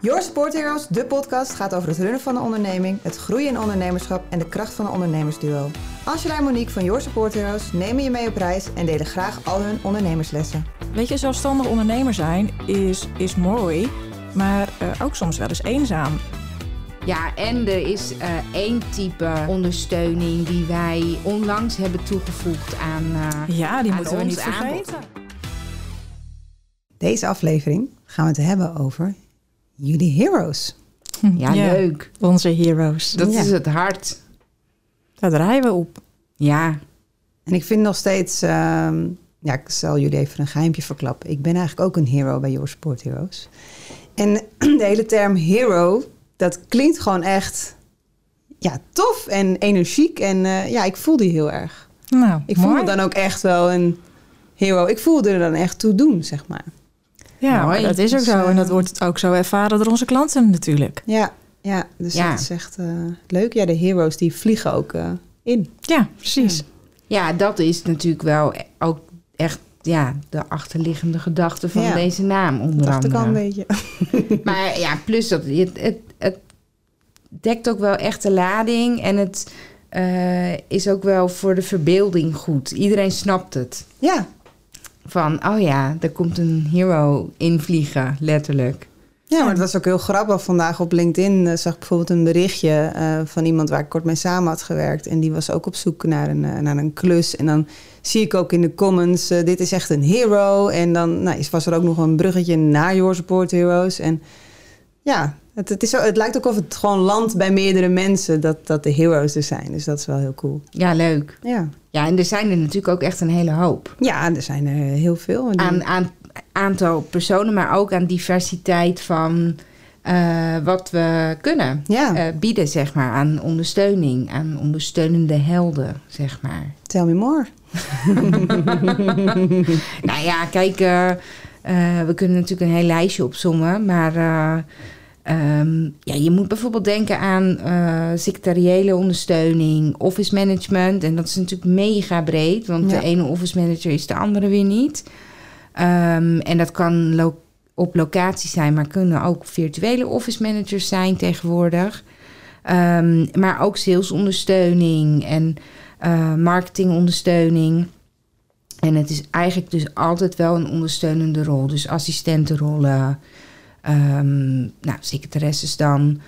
Your Support Heroes, de podcast, gaat over het runnen van een onderneming, het groeien in ondernemerschap en de kracht van een ondernemersduo. Angela en Monique van Your Support Heroes nemen je mee op reis en delen graag al hun ondernemerslessen. Weet je, zelfstandig ondernemer zijn is, is mooi, maar uh, ook soms wel eens eenzaam. Ja, en er is uh, één type ondersteuning die wij onlangs hebben toegevoegd aan. Uh, ja, die aan moeten we niet vergeten. Deze aflevering gaan we het hebben over jullie heroes. Ja, ja leuk. Onze heroes. Dat ja. is het hart. Daar draaien we op. Ja. En ik vind nog steeds, uh, ja, ik zal jullie even een geheimpje verklappen. Ik ben eigenlijk ook een hero bij Your Sport Heroes. En de hele term hero, dat klinkt gewoon echt ja, tof en energiek. En uh, ja, ik voel die heel erg. Nou, ik voel mooi. me dan ook echt wel een hero. Ik voelde er dan echt toe doen, zeg maar. Ja, maar dat is ook Dus, zo. En dat wordt ook zo ervaren door onze klanten natuurlijk. Ja, ja dus Ja. dat is echt uh, leuk. Ja, de heroes die vliegen ook uh, in. Ja, precies. Ja, dat is natuurlijk wel ook echt ja, de achterliggende gedachte van Ja. deze naam onder dacht ik andere. al een beetje. Maar ja, plus dat het, het, het dekt ook wel echt de lading en het eh, is ook wel voor de verbeelding goed. Iedereen snapt het. Ja, Van, oh ja, er komt een hero invliegen, letterlijk. Ja, maar het was ook heel grappig. Vandaag op LinkedIn eh, zag ik bijvoorbeeld een berichtje eh, van iemand waar ik kort mee samen had gewerkt. En die was ook op zoek naar een, eh, naar een klus. En dan zie ik ook in de comments, dit is echt een hero. En dan nou, was er ook nog een bruggetje naar Your Support Heroes. En ja, het, het, is zo, het lijkt ook of het gewoon landt bij meerdere mensen dat, dat de heroes er zijn. Dus dat is wel heel cool. Ja, leuk. Ja, Ja, en er zijn er natuurlijk ook echt een hele hoop. ja er zijn er heel veel. Die- Aan, aan aantal personen, maar ook aan diversiteit van eh, wat we kunnen ja, eh, bieden, zeg maar, aan ondersteuning, aan ondersteunende helden, zeg maar. tell me more. Nou ja, kijk, eh, we kunnen natuurlijk een heel lijstje opzommen, maar eh, ehm, ja, je moet bijvoorbeeld denken aan eh secretariële ondersteuning, office management. En dat is natuurlijk mega breed, want Ja. de ene office manager is de andere weer niet. Ehm, en dat kan lo- op locatie zijn, maar kunnen ook virtuele office managers zijn tegenwoordig. Ehm, maar ook salesondersteuning en eh, marketingondersteuning. En het is eigenlijk dus altijd wel een ondersteunende rol. Dus assistentenrollen, ehm nou, secretaresses dan.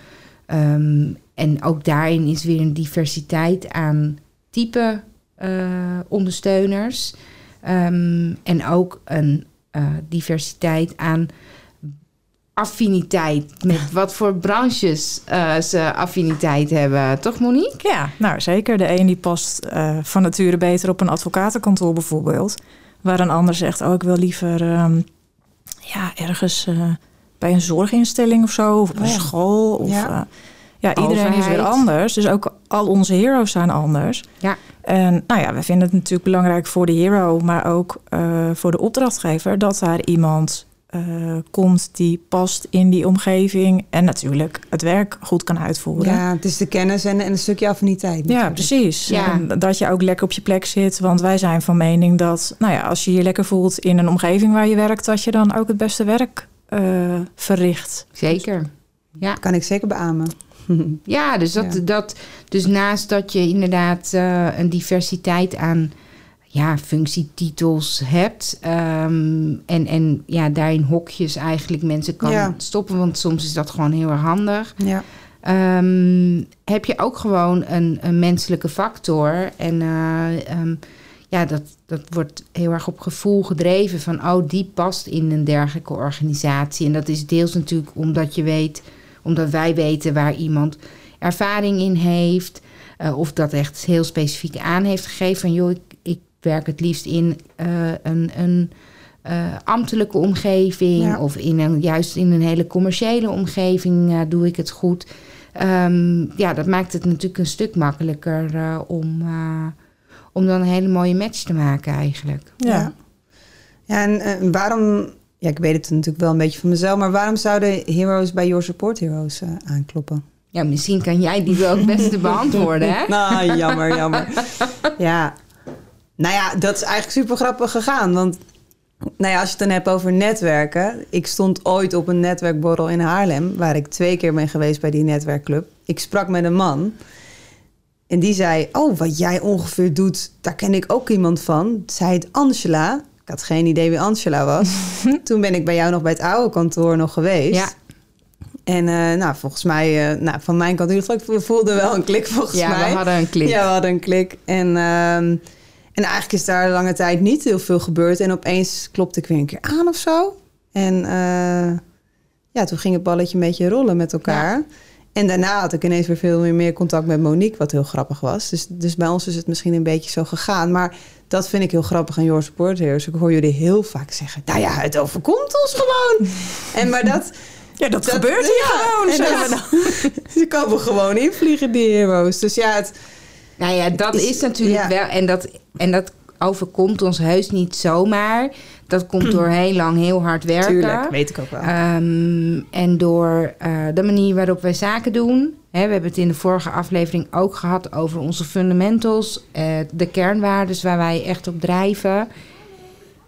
Ehm, en ook daarin is weer een diversiteit aan type eh, ondersteuners. Ehm, en ook een eh, diversiteit aan affiniteit. Met wat voor branches eh, ze affiniteit hebben. Toch Monique? Ja, nou zeker. De een die past van nature beter op een advocatenkantoor bijvoorbeeld. Waar een ander zegt, oh ik wil liever ja, ergens bij een zorginstelling of zo. Of op een Oh school. Of, Ja. ja. ja, iedereen is weer anders. Dus ook al onze heroes zijn anders. Ja. En nou ja, we vinden het natuurlijk belangrijk voor de hero, maar ook eh, voor de opdrachtgever, dat daar iemand eh, komt die past in die omgeving en natuurlijk het werk goed kan uitvoeren. Ja, het is de kennis en, en een stukje affiniteit. Ja, precies. Ja. Dat je ook lekker op je plek zit. Want wij zijn van mening dat, nou ja, als je je lekker voelt in een omgeving waar je werkt, dat je dan ook het beste werk eh, verricht. Zeker. Ja. Kan ik zeker beamen. Ja, dus, dat, Ja. Dat, dus naast dat je inderdaad eh, een diversiteit aan ja, functietitels hebt. ehm, en, en ja, daarin hokjes eigenlijk mensen kan Ja. stoppen. Want soms is dat gewoon heel erg handig. Ja. Ehm, heb je ook gewoon een, een menselijke factor. En eh, ehm, ja, dat, dat wordt heel erg op gevoel gedreven van oh, die past in een dergelijke organisatie. En dat is deels natuurlijk omdat je weet, omdat wij weten waar iemand ervaring in heeft. eh, of dat echt heel specifiek aan heeft gegeven van joh, ik, ik werk het liefst in eh, een. een eh, ambtelijke omgeving Ja. of in een, juist in een hele commerciële omgeving doe ik het goed. Ehm, ja, dat maakt het natuurlijk een stuk makkelijker om, om dan een hele mooie match te maken eigenlijk. Ja. Ja, en eh, waarom... Ja, ik weet het natuurlijk wel een beetje van mezelf... maar waarom zouden heroes bij Your Support Heroes eh, aankloppen? Ja, misschien kan jij die wel het beste beantwoorden, hè? Nou, jammer, jammer. Ja. Nou ja, dat is eigenlijk super grappig gegaan. Want Nou ja, als je het dan hebt over netwerken. Ik stond ooit op een netwerkborrel in Haarlem, waar ik twee keer ben geweest bij die netwerkclub. Ik sprak met een man en die zei: Oh, wat jij ongeveer doet, daar ken ik ook iemand van. Zij heet Angela. Ik had geen idee wie Angela was. Toen ben ik bij jou nog bij het oude kantoor nog geweest. Ja. En eh, nou, volgens mij, uh, nou, van mijn kant in ieder geval, we voelden wel een klik volgens ja, mij. Ja, we hadden een klik. Ja, we hadden een klik. En, uh, en eigenlijk is daar lange tijd niet heel veel gebeurd. En opeens klopte ik weer een keer aan of zo. En eh, ja, toen ging het balletje een beetje rollen met elkaar. Ja. En daarna had ik ineens weer veel meer contact met Monique, wat heel grappig was. Dus, dus bij ons is het misschien een beetje zo gegaan. Maar dat vind ik heel grappig aan Your Support Heroes. Ik hoor jullie heel vaak zeggen, nou ja, het overkomt ons gewoon. en maar dat... Ja, dat, dat gebeurt hier ja, gewoon. Dat, ze komen gewoon invliegen, die heroes. Dus ja, het... Nou ja, dat is, is, natuurlijk ja. wel... En dat, en dat overkomt ons heus niet zomaar. Dat komt door heel lang heel hard werken. Tuurlijk, weet ik ook wel. Um, en door uh, de manier waarop wij zaken doen. Hè, we hebben het in de vorige aflevering ook gehad over onze fundamentals. Uh, de kernwaarden waar wij echt op drijven.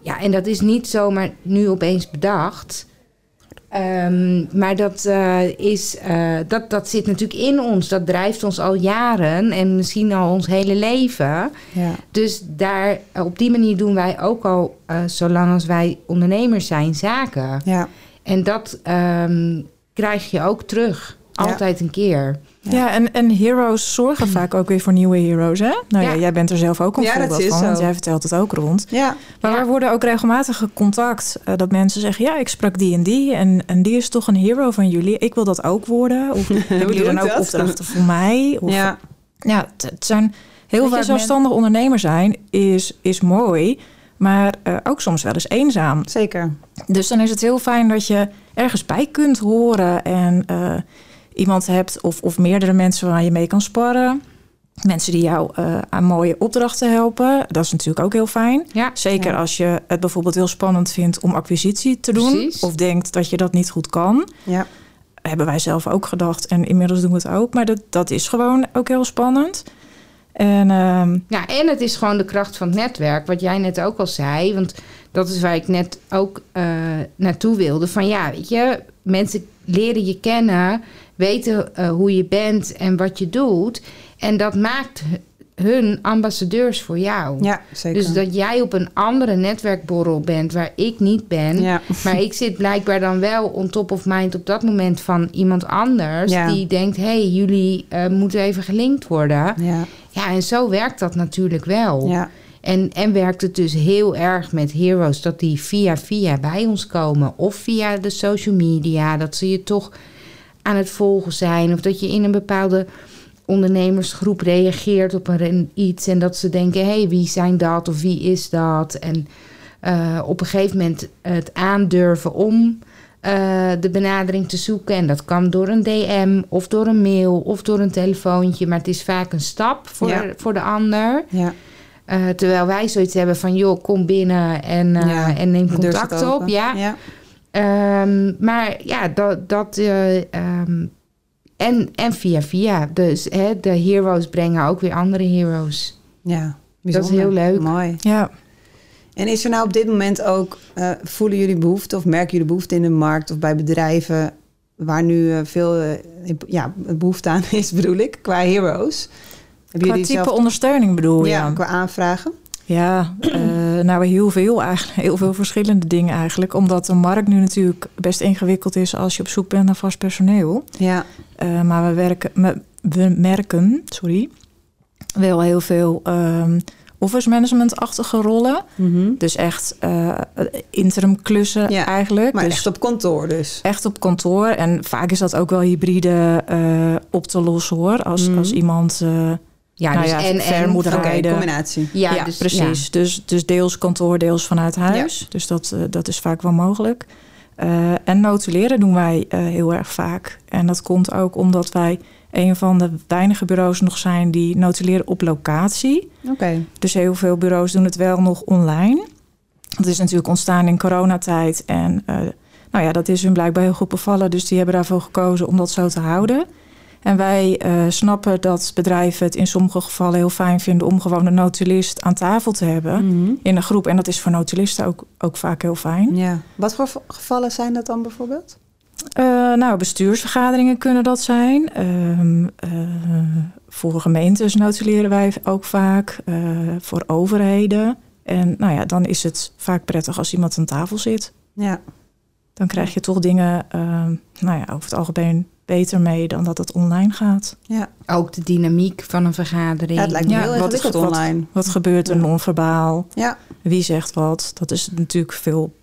Ja, en dat is niet zomaar nu opeens bedacht. Um, maar dat, uh, is, uh, dat, dat zit natuurlijk in ons. Dat drijft ons al jaren en misschien al ons hele leven. Ja. Dus daar, op die manier doen wij ook al, uh, zolang als wij ondernemers zijn, zaken. Ja. En dat um, krijg je ook terug. Altijd ja. een keer. Ja, ja en, en heroes zorgen vaak ook weer voor nieuwe heroes, hè? Nou ja, ja jij bent er zelf ook een ja, voorbeeld van, zo. want jij vertelt het ook rond. Ja. Maar we worden ook regelmatig contact uh, dat mensen zeggen... ja, ik sprak die en die en, en die is toch een hero van jullie. Ik wil dat ook worden. Of hebben jullie dan ook dat? opdrachten voor mij? Of, Ja. ja, het, het zijn heel veel je, zelfstandig ondernemer zijn is, is mooi... maar uh, ook soms wel eens eenzaam. Zeker. Dus dan is het heel fijn dat je ergens bij kunt horen... en uh, iemand hebt of, of meerdere mensen waar je mee kan sparren. Mensen die jou uh, aan mooie opdrachten helpen. Dat is natuurlijk ook heel fijn. Ja. Zeker Ja. als je het bijvoorbeeld heel spannend vindt om acquisitie te doen. Precies. Of denkt dat je dat niet goed kan. Ja. Hebben wij zelf ook gedacht. En inmiddels doen we het ook. Maar dat, dat is gewoon ook heel spannend. En ehm, Ja, en het is gewoon de kracht van het netwerk, wat jij net ook al zei. Want dat is waar ik net ook uh, naartoe wilde. Van ja, weet je, mensen leren je kennen, weten uh, hoe je bent en wat je doet. En dat maakt hun ambassadeurs voor jou. ja, zeker. Dus dat jij op een andere netwerkborrel bent waar ik niet ben. Ja. Maar ik zit blijkbaar dan wel on top of mind op dat moment van iemand anders. Ja. Die denkt, hé, hey, jullie uh, moeten even gelinkt worden. Ja. Ja, en zo werkt dat natuurlijk wel. Ja. En, en werkt het dus heel erg met heroes dat die via via bij ons komen. Of via de social media, dat ze je toch aan het volgen zijn. Of dat je in een bepaalde ondernemersgroep reageert op een iets. En dat ze denken, hé, hey, wie zijn dat of wie is dat? En uh, op een gegeven moment het aandurven om uh, de benadering te zoeken. En dat kan door een DM of door een mail of door een telefoontje. Maar het is vaak een stap voor, Ja. voor de ander. Ja. Uh, terwijl wij zoiets hebben van, joh, kom binnen en, Ja, en neem contact op. Ja. Ja. Um, maar ja, dat. dat uh, um, en, en via via. Dus hè, de heroes brengen ook weer andere heroes. Ja, Dat is heel leuk. Mooi. ja, En is er nou op dit moment ook, uh, voelen jullie behoefte of merken jullie behoefte in de markt of bij bedrijven waar nu uh, veel uh, ja, behoefte aan is, bedoel ik, qua heroes? Hebben qua type zelf... ondersteuning bedoel je? Ja, qua aanvragen. Ja, uh, nou heel veel eigenlijk. Heel veel verschillende dingen eigenlijk. Omdat de markt nu natuurlijk best ingewikkeld is als je op zoek bent naar vast personeel. Ja. Uh, maar we, werken, we merken, sorry, wel heel veel um, office management-achtige rollen. Mm -hmm. Dus echt uh, interim klussen ja, eigenlijk. Maar dus echt op kantoor dus. Echt op kantoor. En vaak is dat ook wel hybride op te lossen hoor. Als, mm -hmm. als iemand... Ja, nou dus ja, en, vermoedelijkheden. Okay, combinatie. Ja, ja dus, precies. Ja. Dus, dus deels kantoor, deels vanuit huis. Dus dat, uh, dat is vaak wel mogelijk. Uh, en notuleren doen wij uh, heel erg vaak. En dat komt ook omdat wij een van de weinige bureaus nog zijn die notuleren op locatie. Oké. Okay. Dus heel veel bureaus doen het wel nog online. Dat is natuurlijk ontstaan in coronatijd. En nou ja, dat is hun blijkbaar heel goed bevallen. Dus die hebben daarvoor gekozen om dat zo te houden. En wij eh, snappen dat bedrijven het in sommige gevallen heel fijn vinden om gewoon een notulist aan tafel te hebben Mhm. in een groep. En dat is voor notulisten ook, ook vaak heel fijn. Ja. Wat voor gevallen zijn dat dan bijvoorbeeld? Eh, nou, bestuursvergaderingen kunnen dat zijn. Ehm, eh, voor gemeentes notuleren wij ook vaak. voor overheden. En nou ja, dan is het vaak prettig als iemand aan tafel zit. Ja. Dan krijg je toch dingen, ehm, nou ja, over het algemeen beter mee dan dat het online gaat. Ja. Ook de dynamiek van een vergadering. ja, het lijkt me Ja, heel wat- ingewikkeld wat- online. Wat gebeurt er Ja. non-verbaal? Ja. Wie zegt wat? Dat is natuurlijk veel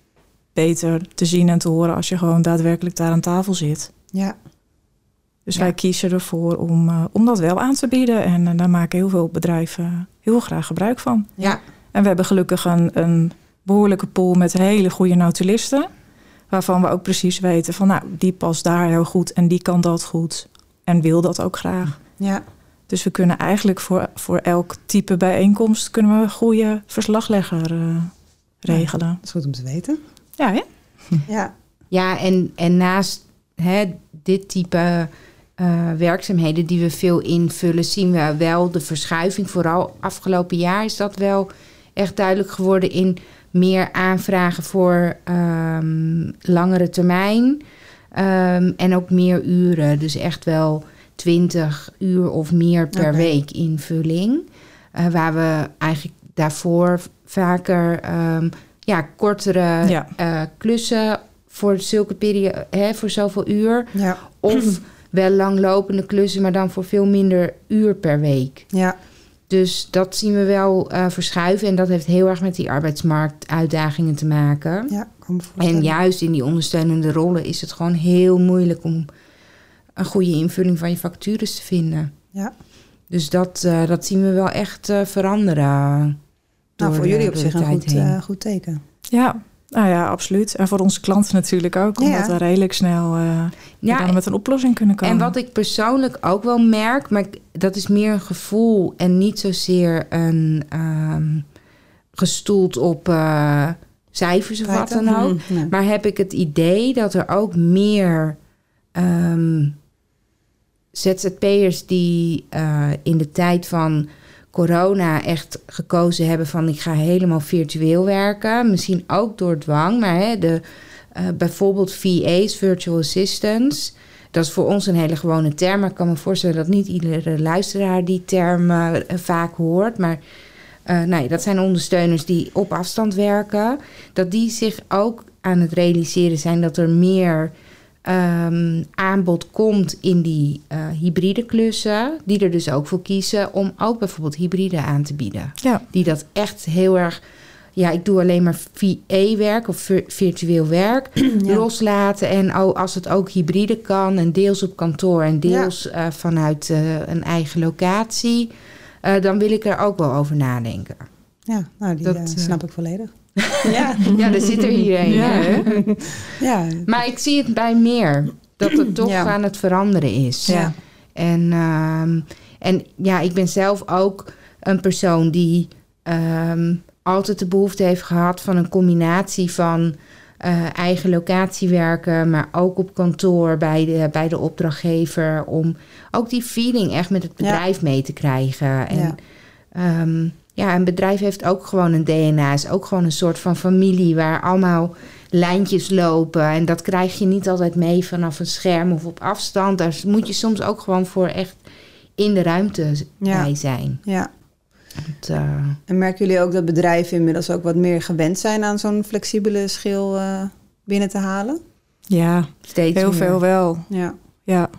beter te zien en te horen als je gewoon daadwerkelijk daar aan tafel zit. Ja. Dus Ja. wij kiezen ervoor om, eh, om dat wel aan te bieden. En eh, daar maken heel veel bedrijven heel graag gebruik van. Ja, En we hebben gelukkig een, een behoorlijke pool met hele goede notulisten. Waarvan we ook precies weten van nou, die past daar heel goed en die kan dat goed. En wil dat ook graag. Ja. Dus we kunnen eigenlijk voor, voor elk type bijeenkomst kunnen we een goede verslaglegger eh, regelen. Dat is goed om te weten. Ja, hè? Ja. ja en, en naast hè, dit type eh, werkzaamheden die we veel invullen, zien we wel de verschuiving. Vooral afgelopen jaar is dat wel echt duidelijk geworden in meer aanvragen voor ehm, langere termijn. Ehm, en ook meer uren. Dus echt wel 20 uur of meer per week invulling. Eh, waar we eigenlijk daarvoor vaker ehm, ja, kortere Ja. eh, klussen voor zulke periode, hè, voor zoveel uur. Ja. Of wel langlopende klussen, maar dan voor veel minder uur per week. Ja. Dus dat zien we wel eh, verschuiven. En dat heeft heel erg met die arbeidsmarktuitdagingen te maken. Ja. Kan En juist in die ondersteunende rollen is het gewoon heel moeilijk om een goede invulling van je vacatures te vinden. Ja. Dus dat, eh, dat zien we wel echt eh, veranderen. Nou, voor jullie op zich een goed, goed teken. Ja, nou ja, absoluut. En voor onze klanten natuurlijk ook. Omdat Ja. we redelijk snel eh, Ja, dan met een oplossing kunnen komen. En wat ik persoonlijk ook wel merk, maar dat is meer een gevoel en niet zozeer een ehm, gestoeld op eh, cijfers of wat dan ook. Nee. Maar heb ik het idee dat er ook meer ehm, ZZP'ers die eh, in de tijd van corona echt gekozen hebben van ik ga helemaal virtueel werken. Misschien ook door dwang, maar hè, de, eh, bijvoorbeeld VA's, virtual assistants. Dat is voor ons een hele gewone term. Maar ik kan me voorstellen dat niet iedere luisteraar die term eh, vaak hoort. Maar eh, nee, dat zijn ondersteuners die op afstand werken. Dat die zich ook aan het realiseren zijn dat er meer ehm, aanbod komt in die eh, hybride klussen. Die er dus ook voor kiezen om ook bijvoorbeeld hybride aan te bieden. Ja, Die dat echt heel erg. Ja, ik doe alleen maar VA-werk of vir- virtueel werk Ja. loslaten. En oh, als het ook hybride kan en deels op kantoor en deels eh, vanuit eh, een eigen locatie, dan wil ik er ook wel over nadenken. Ja, nou, die Dat, snap ik volledig. Ja. Ja, er zit er hier een. Ja. hè? Ja. Maar ik zie het bij meer dat het toch Ja. aan het veranderen is. Ja. En, ehm, en ja, ik ben zelf ook een persoon die ehm, altijd de behoefte heeft gehad van een combinatie van eh, eigen locatie werken, maar ook op kantoor bij de, bij de opdrachtgever. Om ook die feeling echt met het Ja. bedrijf mee te krijgen. En Ja. ja. Ja, een bedrijf heeft ook gewoon een DNA, is ook gewoon een soort van familie waar allemaal lijntjes lopen. En dat krijg je niet altijd mee vanaf een scherm of op afstand. Daar moet je soms ook gewoon voor echt in de ruimte Ja. bij zijn. ja. Want, eh, En merken jullie ook dat bedrijven inmiddels ook wat meer gewend zijn aan zo'n flexibele schil eh, binnen te halen? ja steeds heel meer. veel wel. Ja. Ja,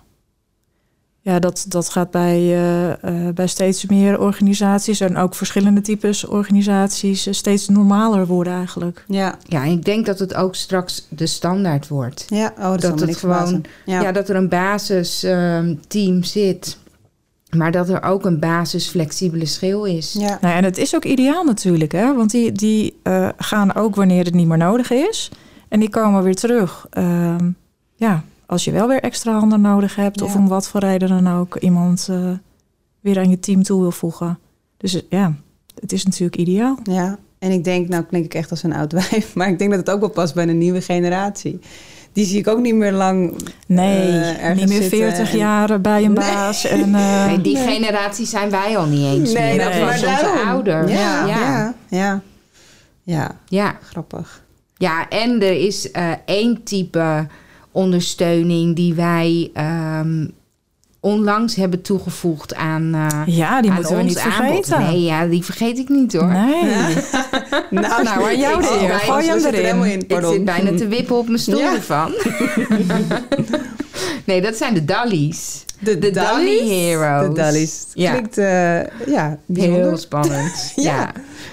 ja dat, dat gaat bij, eh, eh, bij steeds meer organisaties en ook verschillende types organisaties eh, steeds normaler worden eigenlijk. Ja. Ja, en ik denk dat het ook straks de standaard wordt. Ja. Oh, dat, het gewoon-. Ja, Ja. dat er een basisteam zit. Maar dat er ook een basis flexibele schil is. Ja. Nou, en het is ook ideaal natuurlijk, hè? want die, die eh, gaan ook wanneer het niet meer nodig is. En die komen weer terug. Ehm, ja, als je wel weer extra handen nodig hebt, of om wat voor reden dan ook iemand eh, weer aan je team toe wil voegen. Dus eh, ja, het is natuurlijk ideaal. Ja, en ik denk, nou klink ik echt als een oud wijf, maar ik denk dat het ook wel past bij een nieuwe generatie. die zie ik ook niet meer lang. Nee, eh, ergens niet meer zitten 40 en- jaar bij een Nee. baas. En, eh, Nee, die Nee. generatie zijn wij al niet eens Nee, meer. dat Dat is was maar onze daarom. ouder. Ja, ja. ja, ja. Ja, Ja. grappig. Ja, en er is eh, één type ondersteuning die wij ehm, onlangs hebben toegevoegd aan. eh, ja, die aan moeten we ons niet aanbod. vergeten. Nee, ja, die vergeet ik niet hoor. Nee. Nou, Nou, aan jou bijna- Gooi hem ik zit er erin. in, Ik zit bijna te wippen op mijn stoel Ja. ervan. nee, dat zijn de Dallies. De, De Dolly Heroes. De Dollies. Ja. Klinkt, eh, ja, bijzonder. Heel spannend. ja. Ja.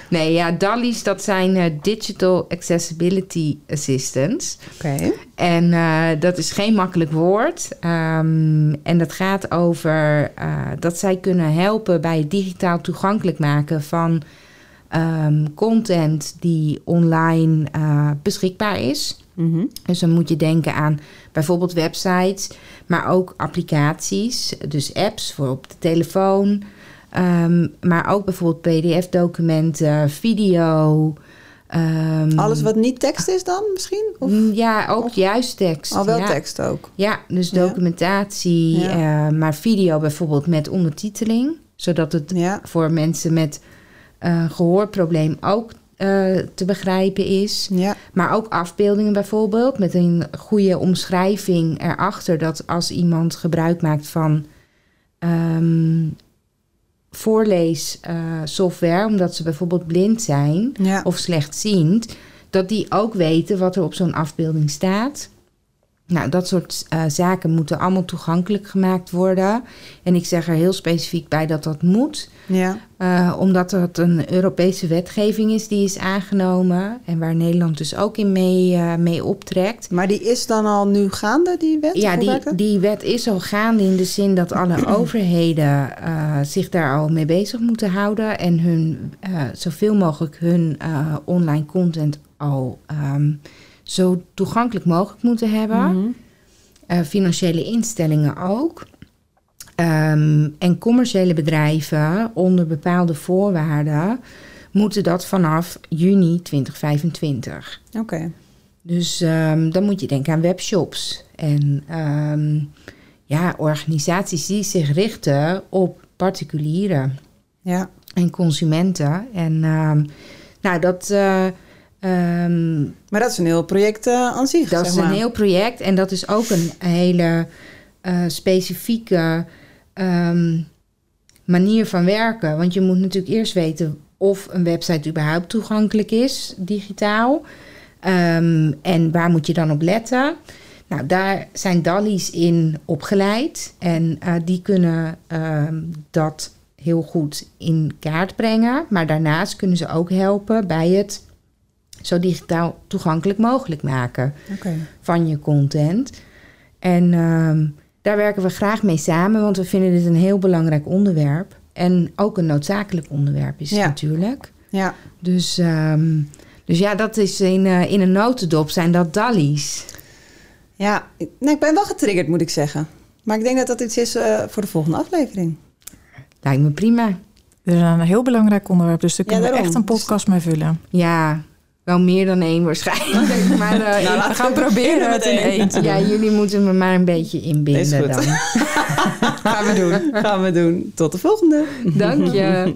Nee, ja, Dallies, dat zijn eh, Digital Accessibility Assistants. Oké. En eh, dat is geen makkelijk woord. Ehm, en dat gaat over dat zij kunnen helpen bij het digitaal toegankelijk maken van ehm, content die online beschikbaar is. Mhm. Dus dan moet je denken aan bijvoorbeeld websites, maar ook applicaties, dus apps voor op de telefoon. ehm, maar ook bijvoorbeeld PDF-documenten, video. ehm, Alles wat niet tekst is dan misschien? Of Mm, Ja, ook juist tekst. al wel ja. tekst ook? Ja, dus documentatie, Ja. eh, maar video bijvoorbeeld met ondertiteling. Zodat het Ja. voor mensen met eh gehoorprobleem ook eh, te begrijpen is. Ja. Maar ook afbeeldingen bijvoorbeeld, met een goede omschrijving erachter. Dat als iemand gebruik maakt van ehm voorleessoftware, omdat ze bijvoorbeeld blind zijn Ja. of slechtziend, dat die ook weten wat er op zo'n afbeelding staat. Nou, dat soort eh, zaken moeten allemaal toegankelijk gemaakt worden. En ik zeg er heel specifiek bij dat dat moet. ja. Eh, omdat het een Europese wetgeving is die is aangenomen. En waar Nederland dus ook in mee, eh, mee optrekt. Maar die is dan al nu gaande, die wet? Ja, die, die wet is al gaande in de zin dat alle overheden zich daar al mee bezig moeten houden. En hun, zoveel mogelijk hun online content al ehm, zo toegankelijk mogelijk moeten hebben. Eh, financiële instellingen ook. Ehm, en commerciële bedrijven onder bepaalde voorwaarden moeten dat vanaf juni 2025. Oké. Dus ehm, dan moet je denken aan webshops en ehm, ja, organisaties die zich richten op particulieren Ja. en consumenten. En nou, dat, eh, ehm, Maar dat is een heel project eh, aan zich, dat zeg is maar. een heel project en dat is ook een hele eh, specifieke ehm, manier van werken. Want je moet natuurlijk eerst weten of een website überhaupt toegankelijk is, digitaal. Ehm, en waar moet je dan op letten? Nou, daar zijn Dallies in opgeleid. En eh, die kunnen dat heel goed in kaart brengen. Maar daarnaast kunnen ze ook helpen bij het zo digitaal toegankelijk mogelijk maken Oké. van je content. En ehm, daar werken we graag mee samen, want we vinden dit een heel belangrijk onderwerp. En ook een noodzakelijk onderwerp is Ja. natuurlijk. Ja. Dus, ehm, dus ja, dat is in, eh, in een notendop zijn dat dallies. Ja, ik- nee, ik ben wel getriggerd, moet ik zeggen. Maar ik denk dat dat iets is eh, voor de volgende aflevering. Lijkt me prima. Het is een heel belangrijk onderwerp, dus daar Ja, kunnen we echt een podcast mee vullen. Ja, wel meer dan één waarschijnlijk. maar eh, Nou, laten we gaan proberen het in één te ja, doen. jullie moeten me maar een beetje Is inbinden goed. dan. Gaan we doen. Gaan we doen. Tot de volgende. Dank je.